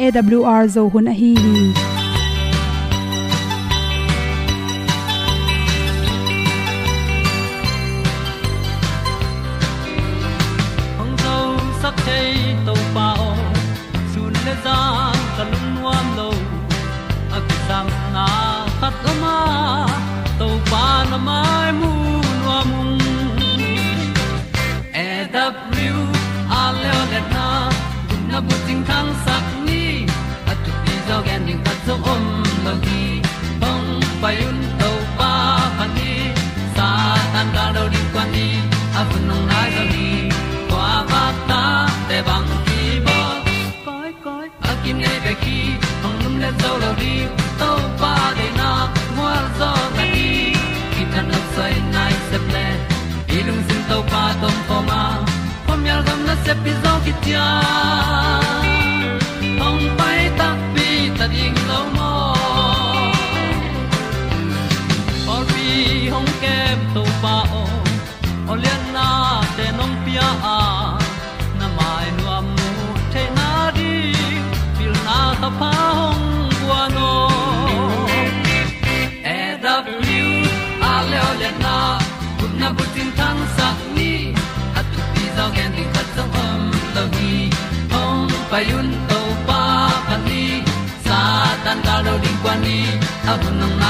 awr zo hun a hi hi. Yal gam na se ki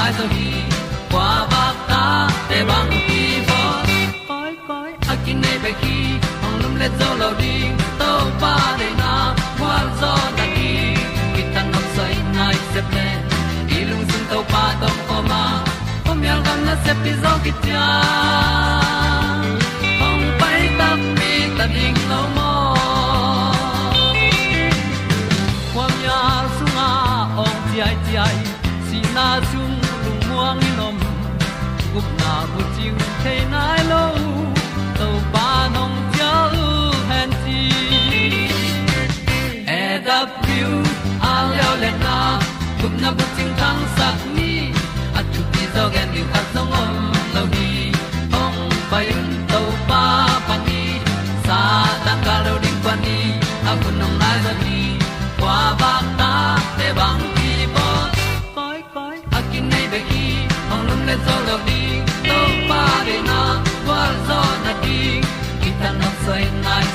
bu nang đi qua gi kwa ba ta te bang ki bo koi koi a kin nei be ki ong lum le zo lo di to pa de na kwa zo na ki ki ta nok sai nai se ple i lung sun to pa tom ko ma. Pom yal gam na se pi zo ki came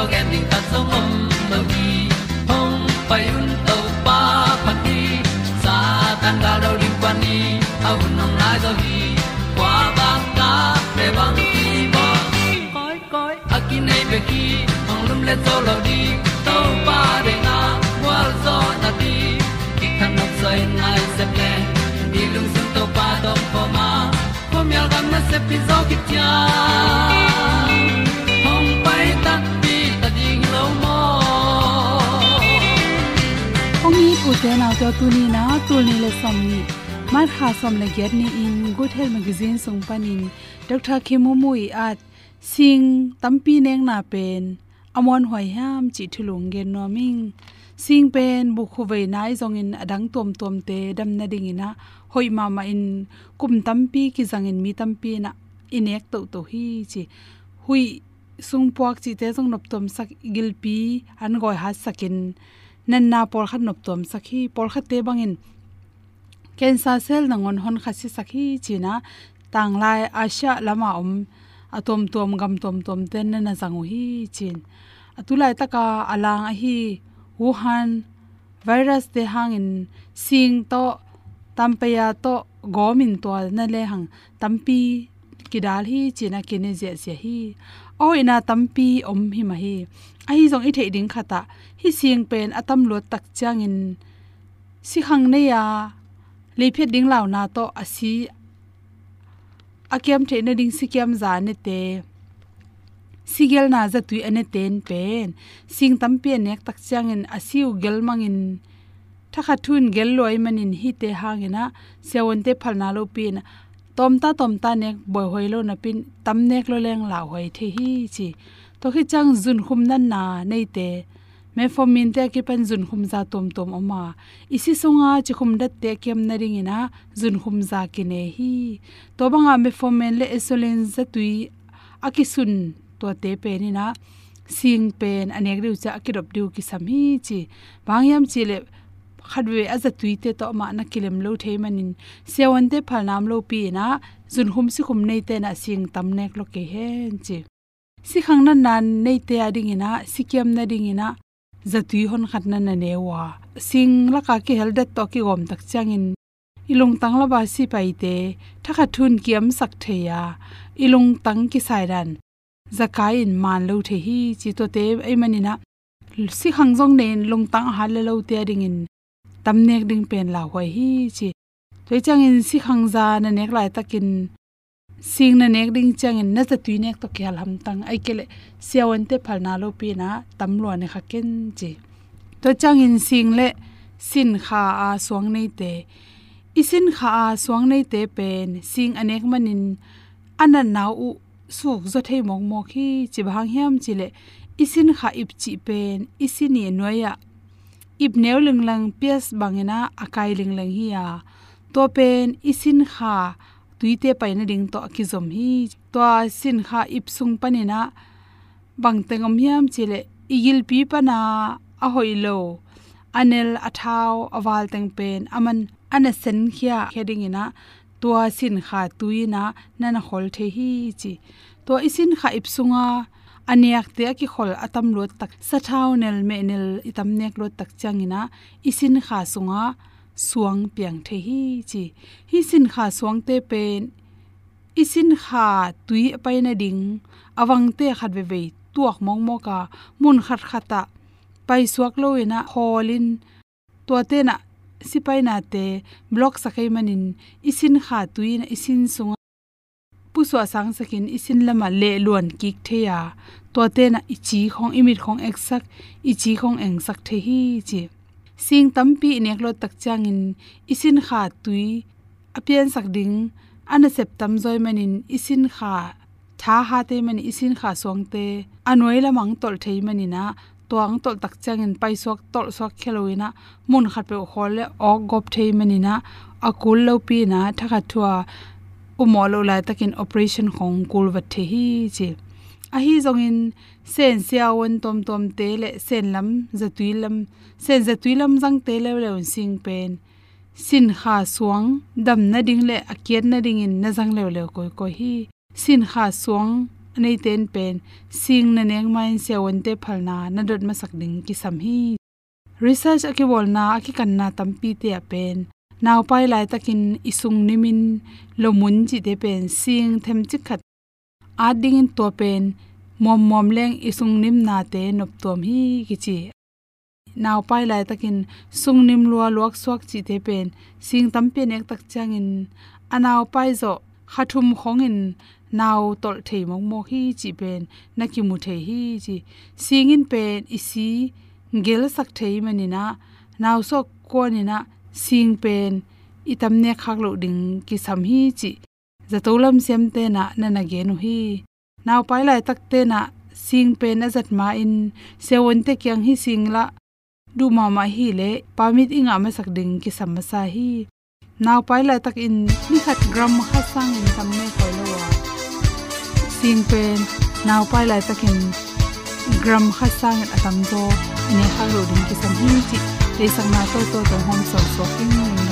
ti zo ta song mơ lo gi hong pai un to pa pa ti sa tan ga do ri pa ni. Au nong lai do gi kwa ba ta pe bang ki bo. Koi koi a ki nei be ki ong lum le zo lo di to pa de na wa zo na ti. Ki kan nok sai nai se ple ni lung sun to pa do pa ma. Không nhớ gam na se pi zo ki tia to tuni na tulni le somni. Mar kha som le get ni in good health magazine song panin dr khemu mui at sing tampi neng na pen. Amon hoi ham chi thulung gen no ming. Sing pen bu khu ve nai zong in adang tom tom te dam na ding ina. Hoi ma ma in kum tampi ki zang in mi tampi na. Inek to to hi chi. Hui sung puak chi te zong nop tom sak gilpi an goi ha sakin nan na por khat nop tom sakhi por khat te bangin cancer cell nangon hon khasi sakhi china. Tanglai asha lama om, atom tom, gam tom tom ten na na zangu hi chin. Atulai taka alang a hi wuhan virus te hangin sing to, tampaya to, gomin to na le hang tampi kidal hi china, kine je se hi o ina tampi om hi ma hi. A hi jong i the ding khata. Hi sing pen atam lo tak chang in. Si khang ne ya. Le phe ding law na to asi akem the na ding si kem za ne te. Sigel na za tu ane ten pen. Sing tampi nek tak changin asiu gel mang in. Thakha thun gel loi manin hi te hangena sewon te phalna lo pin tomta tomta nek, boy hoilo na pin, tam nek lo leng la hoi the hi chi. To khi chang zun khum nan na nei te. Me fomin te ki pan zun khum za tom tom oma. Isi sunga chi khum dat te kem na ring ina, zun khum za ki ne hi. To banga me fomen le esolen za tui akisun to te pe ni na sing pen, anek riu cha akirop diu ki sam hi chi. Bangyam chi le khadwe aza tuite to ma na kilem lo the manin sewan te phal nam lo pi na, zun hum si khum nei te na sing tam nek lo ke hen chi si khang na nan nei te ading ina sikiam na ding ina zatui hon khat na na ne wa. Sing la ka ki hel dat to ki gom tak changin ilung tang la ba si pai te thakha thun kiam sak the ya. Ilung tang ki sai ran zakai in man lo the hi, chi to te ai manina si khang jong nen lung tang ha le lo te ding in tamnek ding pen la hoi hi chi. Toi chang in si khang za na nek lai takin sing na nek ding chang in na ta tui nek to kyal ham tang. Ai kele siawan te phal na lo pi na tam lo ne kha ken chi. To chang in sing le sin kha a suang nei te. Isin kha a suang nei te pen sing anek manin anan nau u suk zo thei mong mo khi chi bhang hiam chi le. Isin kha ip chi pen isini noya ip neu ling lang pias bangena akai ling lang hi ya to pen isin kha. Tuite paina ding to akizom hi. To sin kha ip sung panina bangtengam hiam chile igil pi pana a hoilo anel athau awal teng pen aman ana sen khia heading ina. Tua sin kha tuina nana hol the hi chi. To isin kha ipsunga sunga aniak te ki khol atam lo tak sathau nel me nel itam nek lo tak changina, isin kha sunga suang piang the hi chi. Hi sin kha suang te pen, isin kha tui pai na ding, awang te khat ve ve, tuak mong mo ka, mun khat khata pai suak lo e ina holin to te na si pai na te, block sakai manin, isin kha tui na, isin sunga. Puswa sang sakin, isin lama le luan kik theya to te na ichi khong imit khong eksak ichi khong eng sak the hi chi sing tampi nek lo tak changin isin kha tui apian sak ding ana septam zoi manin isin kha tha ha te mani isin kha song te anoi la mang tol thei mani na toang tol tak changin pai sok tol sok kheloina mun khat pe khol le ok gop thei mani na akul lo pi na thakha thua umolo lai takin operation khong kul wat the hi chi ahi zongin sen siawon tom tom te le sen lam zatui lam, sen zatui lam jang te le le sing pen. Sin kha suang, dam na ding le, akiat na ding in na jang le le koi ko hi. Sin kha suang, nei ten pen, sing na neng main siawon te phalna na dot ma sak ding ki sam hi. Research aki bol na aki kan na tampi te pen. Naw pai lai takin isung nimin, lomun chi te pen, sing them chi khat ading in to pen mom mom leng isung nim na te nop tom hi kichi naw pai lai takin sung nim lua luak suak chi te pen sing tam pen ek tak chang in anaw pai zo khathum khong in naw tol thei mong mo hi chi pen na ki mu thei hi chi sing in pen isi gel sak thei manina naw sok ko ni na sing pen itam ne khak lo ding ki sam hi chi zatolam siam te na na na ge nu hi. Naw pai lai tak te na sing pe na zat ma in. Sewon te kyang hi sing la. Du ma ma hi le. Pamit inga ma sak ding ki sam sa hi. Naw pai lai tak in. Ni khat gram kha sang in tam me khoi lo wa. Sing pen naw pai lai tak in. Gram kha sang atam do ne kha lo ding ki sam hi chi. Te sang na to to to hom so so king. ni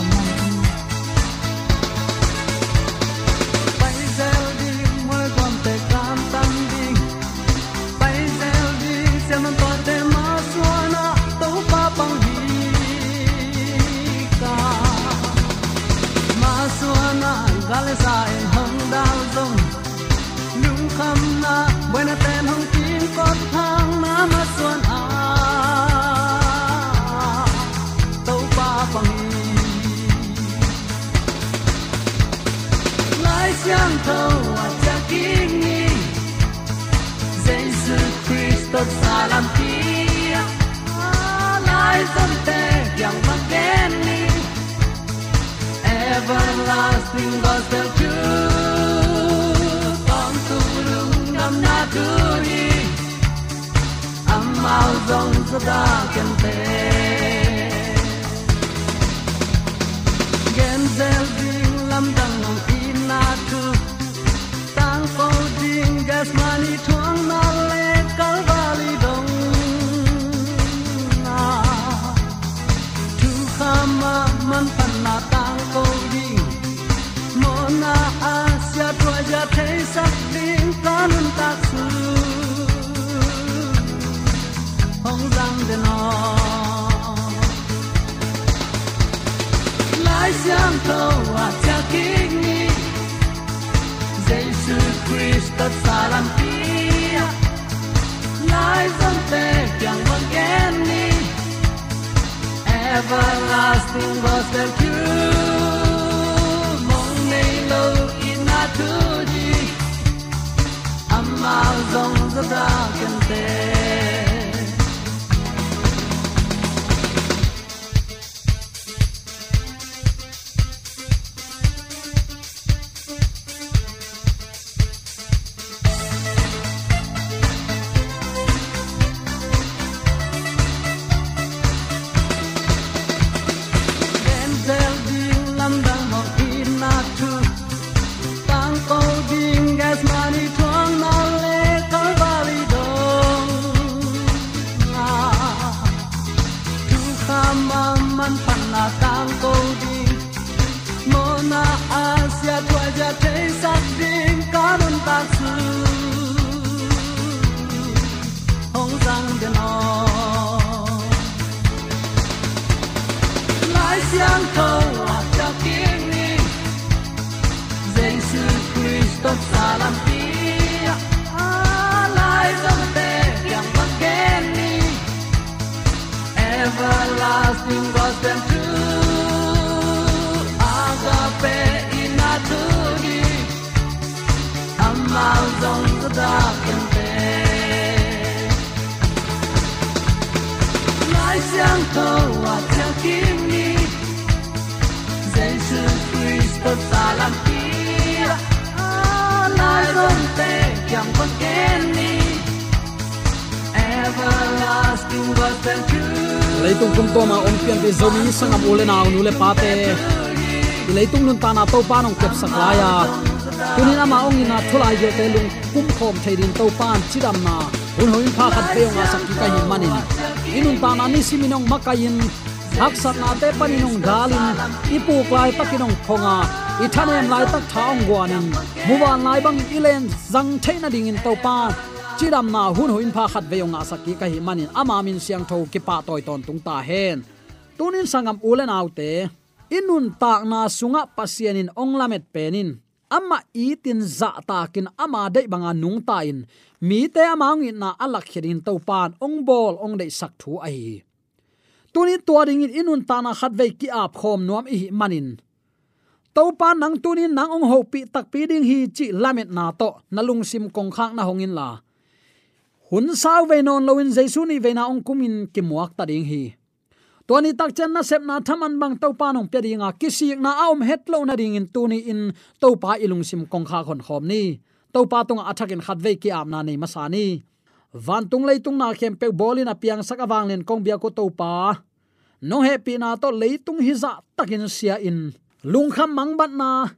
amao zong za da ken Christ salam pia lai zum te kyang wang gen ni everlasting gospel truth mong nei lo in na tu ji amma zong za lai xiang thâu à cha kiến ni giêsu christo salam pia a lai dom te yang bang ken ni everlasting gospel truth agape inatu ni amal dong da ken te lai xiang thâu à cha kiến ni Lấy tung salam pia mà lai tiền te yang sang ken ni everlasting gospel truth leitung kum to ma om pian te zomi sangam ule na nu le pa te i leitung nun ta na to pa nong kep saklaya tunin ama ong ina thulai je te lung kum khom theidin to pan chidam na un hoin pha khat pe nga sakki ka hi manin inun ta na ni siminong makayin hak sat na te paninong dalin ipu klai takinong khonga ithanem lai tak thaong gwanin muwan lai bang ilen zang theina ding in to pan chiram na hun huin pha khat veyonga sakki ka hi manin ama min siang tho ki pa toy ton tung ta hen tunin sangam ulen autte inun tak na sunga pasianin onglamet penin ama itin za takin ama dei banga nung ta in mi te amang in na alak khirin to pan ong bol ong dei sak thu ai tunin tua ding in inun ta na khat ve ki ap khom nuam i manin. To pa nang tunin nang ong ho pi tak pi ding hi chi lamet na to. Nalung sim kong khang na hongin la. Hun sau ve non loin jesu ni ve na ong kumin ki muak ta ding hi. Toni tak chen na sep na thaman bang to pa nong pe dinga kisi na aum het lo na ding in tuni in to pa ilung sim kong kha khon khom ni. To pa tong athak in khat ve ki ap na nei masani van tung lei tung na khem pe bolin apiang sak awang len kong bia ko to pa. No he pi na to lei tung hi za takin sia in. Lung kham mang bat na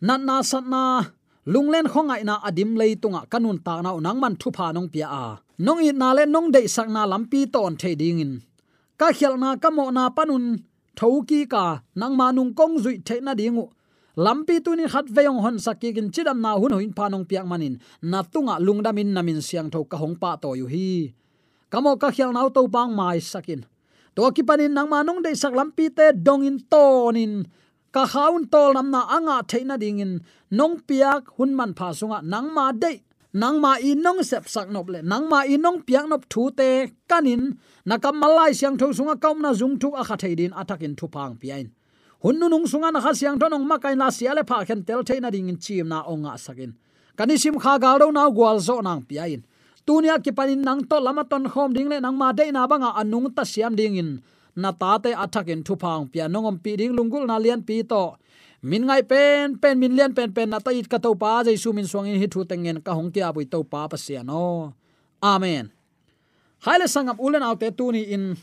na na sat na lung len khong ai na adim lei tunga kanun ta na unang man thu pha nong pia a. Nong i na le nong dei sak na lampi ton the ding in ka khial na ka mo na panun thoki ka nang manung kong zui the na dingu lampi tu khat veyong hon sakki kin chidam na hun hoin panong piak manin. Na tunga lungdamin namin siang tho ka hongpa to yu hi. Kamo ka khial nau to bang mai sakin. To ki panin nang manung dei sak lampi te dong in tonin ka khaun tol nam na anga theina dingin nong piak hun man pha sunga nang ma dei. Nang ma i nong sep sak nop le. Nang ma i nong piak nop thu te kanin. Nakam malai siang tho sunga kaum na zung thu a kha theidin atakin thu pang piain hun nu nung sunga na kha siang tho nong ma na siale pha khen tel theina ding in chim na onga sakin. Kanisim kha gal do na gwal zo nang piain. Tunia ki panin nang to lama ton khom ding le nang ma de na banga anung ta siam ding in. Na ta te athak in thu phang pia nongom pi ding lungul na lian pi to. Min ngai pen pen min lian pen pen na ta it ka to pa jaisu min swang in hi thu tengen ka hong kia bui to pa pa sia no. Amen. Haile sangam ulen autte tu ni in.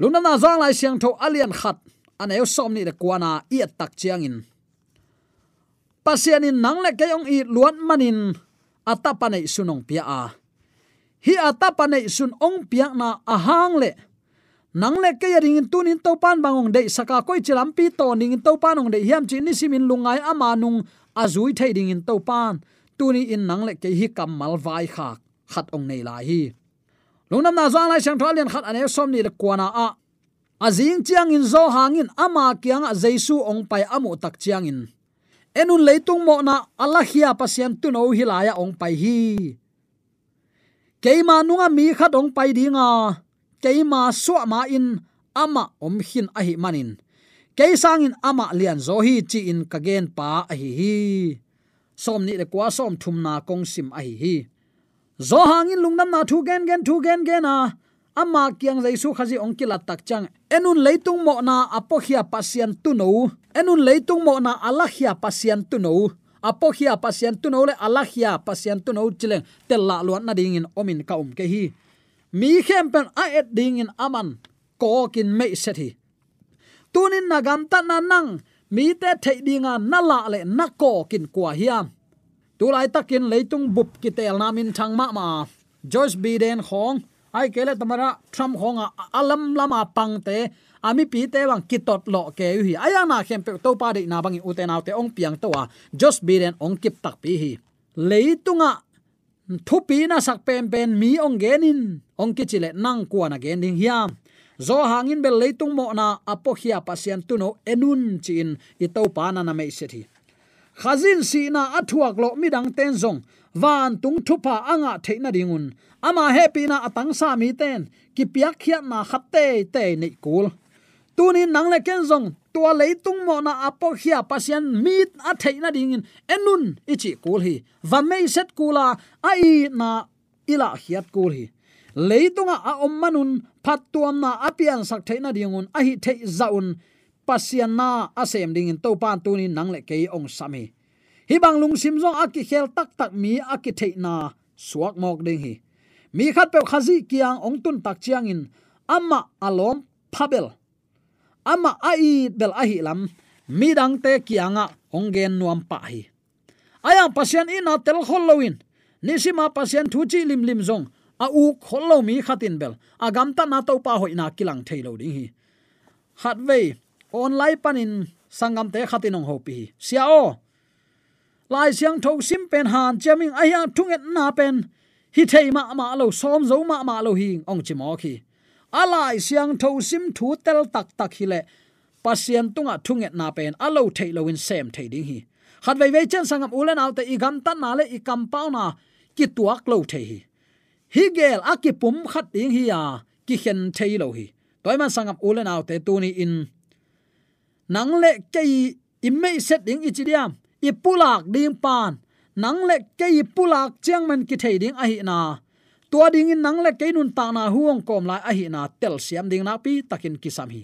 Luna na zang lai siang tho alian khat aneu som ni de kwana i tak chiang in. Pasian in nang le ke i luan manin atapa nei sunong pia a. Hi atapa nei sun ong pia na ahang le. Nang le ke ring tunin to pan bangong de saka koi chilam pi to ning to pan ong de hiam chi ni simin lungai ama nung azui thai ding in to pan tuni in nang le ke hi kam mal vai khak, khat ong nei la hi. Lungnam na zang lai sang thalian khat ane som ni de kwana a azing chiang in zo hangin ama kyang a jaisu ong pai amu tak chiang in enun leitung mo na allah hia pasien tu no hilaya ong pai hi. Keima nunga mi khat ong pai dinga. Keima suwa ma in ama om hin a hi manin. Keisang in ama lian zo hi chi in kagen pa a hi. Hi som ni le kwa som thum na kong sim a hi. Hi zo hangin lungnam na thu gen gen thu gen gen a ama kyang jaisu khazi ong kilat tak chang. Enun leitung mo na apo hia pasian tu no enun leitung mo na ala hia pasian tu no apo hia tu no le ala hia pasian tu no chileng. Tel la luan na ding in omin ka um ke hi. Mi khem pen a et ding in aman. Ko kin me set hi. Tunin nagam ta na nang. Mi te thei dinga na le nako kin kwa hiam tu lai takin leitung bup kitel namin thangma ma ma. George Biden khong ai kele tamara Trump khonga alam lama pangte ami pi te wang kitot lo ke hi aya na khem pe to pa de na bangi uten autte ong piang to wa Josh Biden ong kip tak pi hi leitunga thu pi na sak pen pen mi ong genin ong ki chile nang kwa na gen ding hiam zo hangin bel leitung mo na apo khia pasian tuno enun chin i to pa na na me se thi khazin si na athuak lo mi dang ten zong van tung thupa anga theina dingun ama happy na atang sa mi ten, ki piak khiat na khatte te nei kul. Tuni nang le ken zong, tua leitung mo na apo khia pasien mit a theina dingin enun ichi kul hi. Va mei set kula ai na ila khiat kul hi. Leitunga a om manun phat tuam na apian sak theina dingun a hi thei zaun pasian na asem ding in to pan tu ni nang le ke ong sami hi bang lung sim zong aki khel tak tak mi aki thei na suak mok ding hi mi khat pe khazi kiang ong tun tak chiang in ama alom phabel. Ama ai bel a hi lam. Mi dang te kianga ong gen nuam pa hi. Aya pasien ina tel kholloin nisima pasien thu chi lim lim zong. A u khollo mi khatin bel. Agam ta na to pa hoina kilang thailo ding hi. Hatway online panin sangam te khatin ong hopi sia o. Lai siang tho sim pen han chaming aya thunget na pen hi thei ma ma lo, som zo ma ma lo hi ong chi mo khi. Alai siang tho sim thu tel tak tak hi le. Pasien tunga thunget na pen. Alo thei lo in sem thei ding hi. Hat vei vei chen sangam ulen autte i gam tan na le, i kam pau na, ki tuak lo thei hi. Hi gel aki pum khat ding hi ya, ki hen thei lo hi. Toy man sangam ulen autte tu ni in. Nang le kei imme set ding ichidiam ipulak ding pan nang le ke pulak chiang man ki thei ding a hi na. Tua ding in nang le ke nun ta na huong kom lai a hi na tel siam ding na pi takin kisam hi.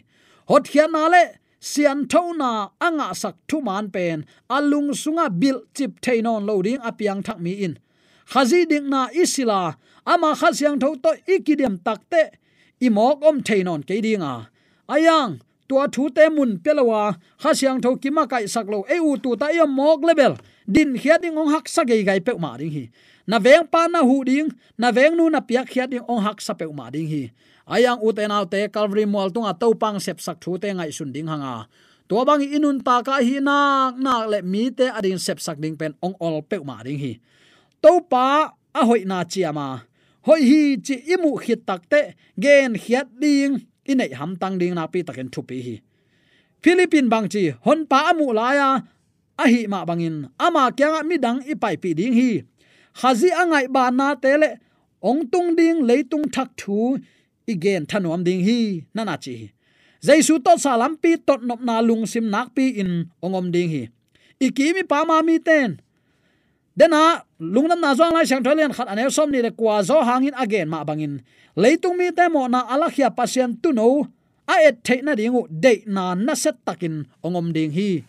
Hot khian na le, sian tho na anga sak thu man pen, alung sunga bil chip theinon loading apiang thak mi in. Khazi ding na isila, ama khasyang tho to ikidem takte imok om theinon ke dinga. Ayang, tua thu te mun pelawa khasyang tho kima kai saklo e u tu ta yom mok level din khiat ding ong hak sa gei gai pe ma ding hi na veng pa na hu ding na veng nu na piak khiat ding ong hak sa pe ma ding hi ayang u te nau te calvary mol tunga to pang sep sak thu te ngai sun ding hanga à. to bang inun ta ka hi na na le mi te ading sep sak ding pen ong ol pe ma ding hi to pa a hoi na chiama hoi hi chi imu khit takte gen khiat ding inei ham tang ding na pi taken thu pi hi philippine bang chi, hon pa amu la ya ahi ma bangin. Ama kyanga mi dang i pai pi ding hi. Khazi angai ba na tele ong tung ding leitung thak thu igen thanom ding hi. Nana chi. Jaisu to salam pi tot nop na lung sim nak pi in ongom ding hi. Ikimi pa ma mi ten. Dena lungnam na zong lai sang tholian khat anew som ni le kwa zo hangin again ma bangin. Leitung mi te mo na alakhia pasien tu no a et theina dingu de na na set takin ongom ding hi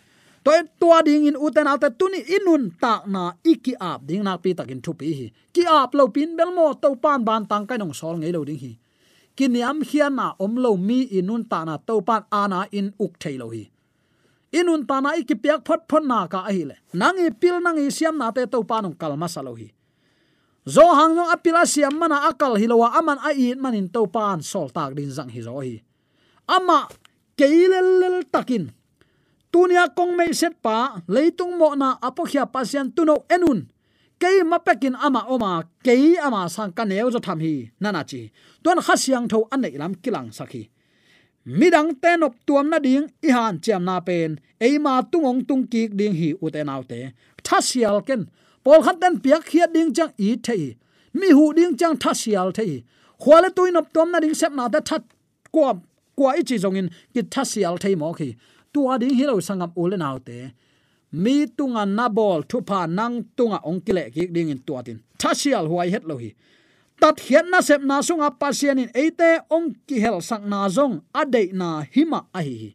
toy tua ding in uten alta tuni inun ta na iki ap ding na pi takin thu pi hi. Ki ap lo pin bel mo to pan ban tang kai nong sol ngei lo ding hi. Kiniam hian na om lo mi inun ta na to pan ana in uk thei lo hi. Inun ta na iki piak phot phon na ka hi le. Nang i pil nang i siam na te to panong kalma sa lo hi. Zo hang nong apila siam mana akal hilowa aman a in manin to pan sol tak din zang hi zo hi. Ama keilel takin tunia kong mei set pa, leitung mo na apokhia pasian tuno enun. Kei mapekin ama oma, kei ama sang kaneu zo tham hi nana chi ton khasiang tho anei lam kilang sakhi. Midang tenop tuam na ding i han chiam na pen. Eima tungong tung kik ding hi uten autte thasial ken. Pol khat den piak khiat ding chang i thei. Mi hu ding chang thasial thei. Khwale tuinop tuam na ding sep na da that kwa kwa ichi zongin, ki thasial thei mo khi tua ding hilo sangam ulen autte mi tunga na bol thu pa nang tunga ongkile ki ding in tua tin. Thasial huai het lo hi tat hian na sep na sunga pasian in eite ong ki hel sang na zong ade na hima a hi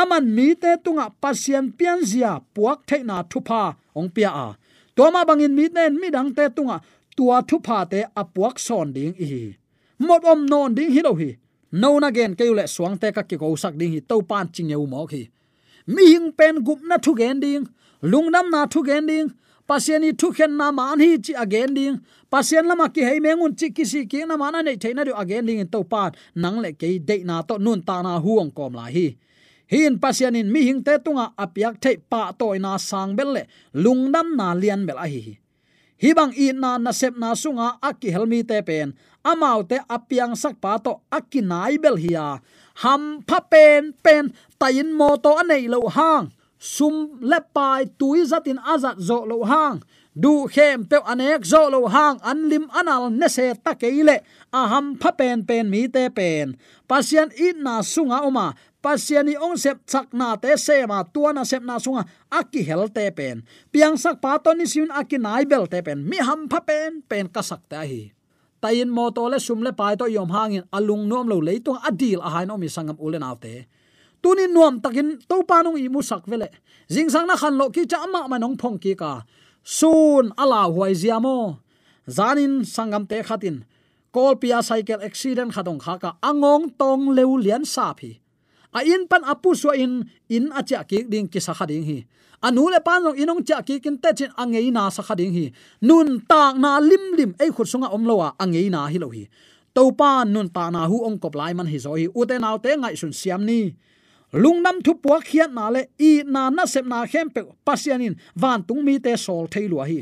aman mi te tunga pasian pian zia puak the na thu pa ong pia a toma bangin mi nen mi dang te tunga tua thu pa te apuak son ding i mot om non ding hi lo hi no na gen ke le suang te ka ki ko sak ding hi to pan ching yeu mo khi. Mi hing pen gup na thu gen ding, lung nam na thu gen ding pasiani thu khen na man hi chi again ding, pasien lama ki hei mengun chi ki si ki na mana nei theina du again ding to pan, nang le ke de na to nun ta na huang kom la hi. Hin pasianin mi hing te tunga apiak thei pa toina sang bel le lungnam na lian bel a hi hibang i na na sep na sunga aki helmi te pen. Amau te apiang sak pa to akinai bel hiya ham pha pen pen tayin mo to anei lo hang. Sum le pai tuizatin azat zo lo hang du khem pe anek zo lo hang an lim anal ne se ta keile aham pha pen pen mi te pen. Pasian in na sunga oma. Pasiani ong sep chak na te se ma tua na sep na sunga. Aki hel te pen. Piang sak pa to ni sin aki nai bel te pen. Mi ham pha pen pen ka sak ta hi tayin mo to le sum le pai to yom hangin alung nom lo leitung adil a hain omi sangam ulen autte tuni nuam takin to panung i mu sak vele. Jing sang na khan lo ki cha ma manong phong ki ka sun ala huai ziamo zanin sangam te khatin. Kol pia cycle accident khatong khaka angong tong leu lian sa phi. A in pan apu so in in acha ki ding ki sa kha ding hi. Anu le pan long inong cha ki kin te chin angei na sa kha ding hi. Nun ta na lim lim ei khut sunga omlowa angei na hi lo hi. To pan nun ta na hu ong kop lai man hi zo hi. U te ngai sun siam ni lungnam thu puak khiat na le, i na na sep na khem pe pasianin van tung mi te sol thei lu hi.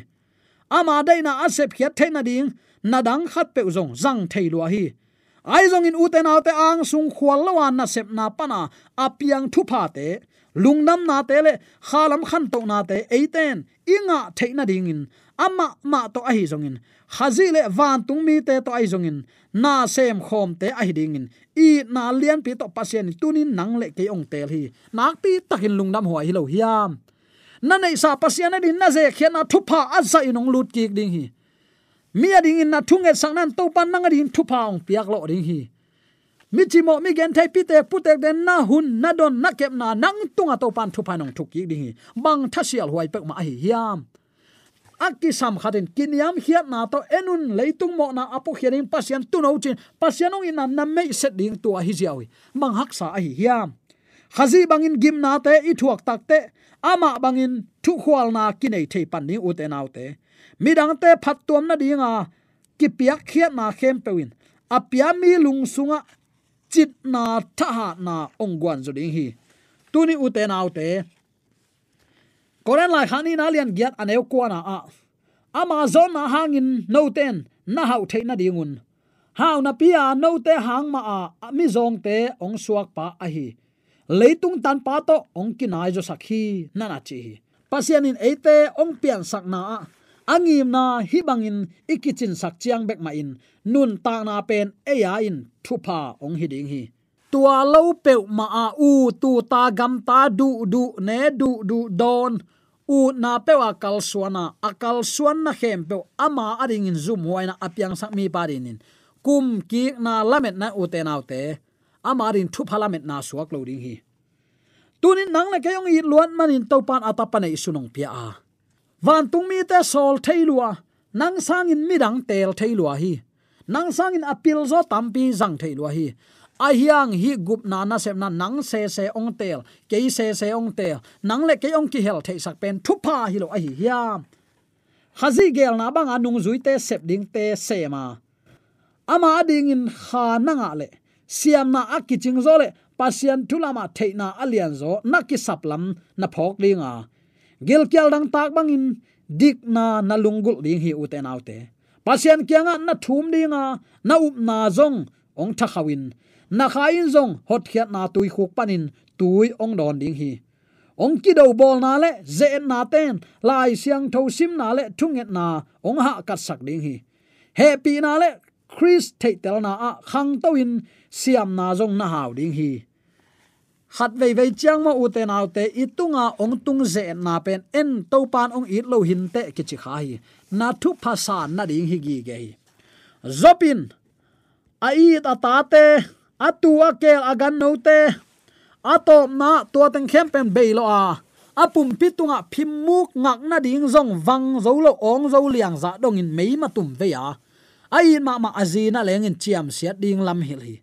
Ama dai na asep khiat the na ding, na dang khat pe zong zang thei lu hi. Ai zong in uten te ang sung khwal lawan na sep na pana apiang thu pha te. Lungnam na te le khalam khan to na te eiten inga theina ding in ama ma to ahi zongin. In khazi le van tung mi te to ai zongin. Na sem khom te ahi dingin. In i na lian pi to pasien tunin nang le ke ong tel hi. Nak pi takin lungnam huai hi lo hiam. Na nei sa pasian din na ze khiana na pha azza inong lut ki ding hi. Mi ding in na thunge sangnan to pan nang ading thupa ong piak lo ding hi. Mi chi mo mi gen thai pi te pu den na hun na don na kep na nang tunga to pan thupa nong thuk ki ding hi. Bang thasial huai pek ma hi hiam akisam khatin kiniam hiat na to enun leitung mo na apo hianin pasian tuno chin pasianong ina na me set ding tu a hi jiawi mang haksa a hi hiam. Khazi bangin gim na te i thuak tak te, ama bangin thu khwal na kinai thei pan ni u te nau te. Midang te phat tuam na dinga ki piak khiat na khem pewin apia mi lung sunga, chit na tha na ongwan zo ding hi. Tuni u te nau te koran lai khani na lian giat aneu kuana a amazon na hangin no ten na hau the na dingun. Hau na pia no te hang ma a mi zong te ong suak pa a hi. Leitung tan pa to ong kinai jo sakhi na na chi pasianin ate ong pian sak na a. Angim na hi bangin ikichin sak chiang bek ma in. Nun ta na pen eya in thupa ong hi ding hi tua lo pe ma a u, tu ta gam ta du du ne du du don. U na pewa kal suana akal suan na hem pe ama ading in zoom huaina apyang sak mi parinin kum ki na lamet na u te ute naute ama rin thu phalamet na suak lo ding hi. Tunin nang na kayong i luan manin topan atapane isunong pia a. Van tung mi te sol thailua nang sangin midang tel thailua hi. Nang sangin apil zo tampi zang thailua hi a hiang hi gup na na sem na nang se se ong tel ke se se ong tel, nang le ke ong ki hel thei sak pen, thu pa hi lo a hi hiam. Khazi gel na bang anung zui te sep ding te se ma. Ama ding in kha nanga le, siam na akiching zo le pasian thulama theina alian zo naki saplam na phok linga gil kyal dang tak bangin dik na na lungul ding hi uten autte pasian kyanga na thum dinga na up na zong, ong thakhawin na khain zong hot khiat na tui khuk panin tui ong don ding hi. Ong ki do bol na le, ze na ten, lai siang tho sim na le thunget na ong ha kat sak ding hi. Happy na le, chris te tel na a khang to in, siam na zong na haw ding hi. Khat vei vei chiang ma u te nau te itunga ong tung ze na pen, en to pan ong it lo hin te ki chi khai na thu phasa na ding hi gi ge zopin ai ta ta te atua kel agan no te. Ato na to teng khem pen be lo a. Apum pitunga phimuk ngak na ding zong wang zo lo ong zo liang za dong in mei ma tum ve ya ai ma ma azina leng in chiam siat ding lam hil hi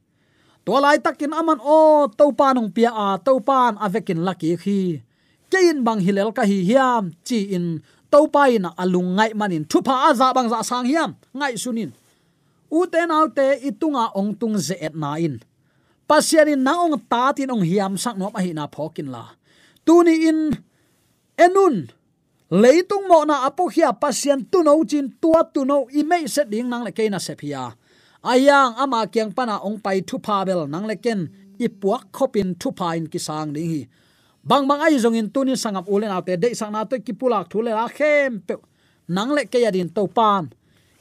to lai takin aman o to panong pia a to pan avekin laki khi. Kein bang hilel ka hi hiam, chi in to pai na alung ngai manin. Thupa aza bang za sang hiam, ngai sunin u te itunga ong tung ze et na in. Pasianin na ong ta tin ong hiam sak no ma hi na phokin la. Tuni in, enun, leitung mo na apokhia pasian tu no chin tua tu no i mei set ding nang le keina sepia ayang ama kyang pana ong pai thu pa bel nang leken ipuak khopin thu pa in kisang ding hi. Bang bang ai zong in tunin sangap ulen autte de sang na to kipulak thule la khem pe nang le ke yadin to pan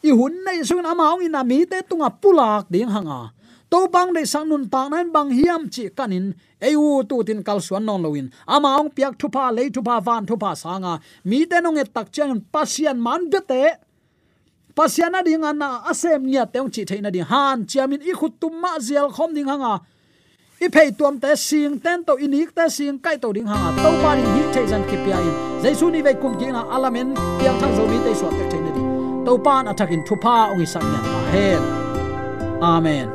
i hun nei sung ama ong ina mi te tunga pulak ding hanga. To bang de sang nun ta nan bang hiam chi kanin eu tu tin kal suan non loin ama ong piak thu pa le thu pa, van thu pa sanga. Mi te nong e tak chang pasian man de te. Pasiana ding ana, asem nya teong chi theina ding. Han, chiamin i khut tum ma zial khom ding hanga. I phei tuam te sing, ten to inik te sing, kai to ding hanga. To pa ding hi thei zan ki pia in jaisu ni ve kum ki na alamen, piang thang zo mi te suat te thein to pan athakin thupa ongi sang nya na hen amen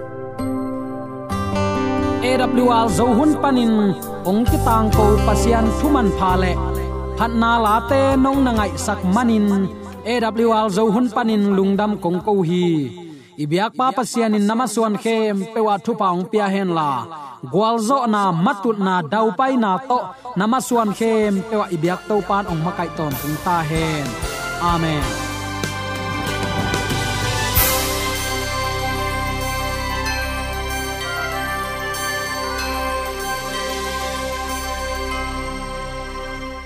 AWR zo hun panin ong ki tang ko pasian thuman pha le phat na la te nong na ngai sak manin AWR zo hun panin lungdam kong ko hi ibyak pa pasian in namaswan khem, pewa thu paung pia hen la gwalzo na matut na dau pai na to namaswan khem, pewa ibyak to pan ong makai ton tung ta hen. Amen.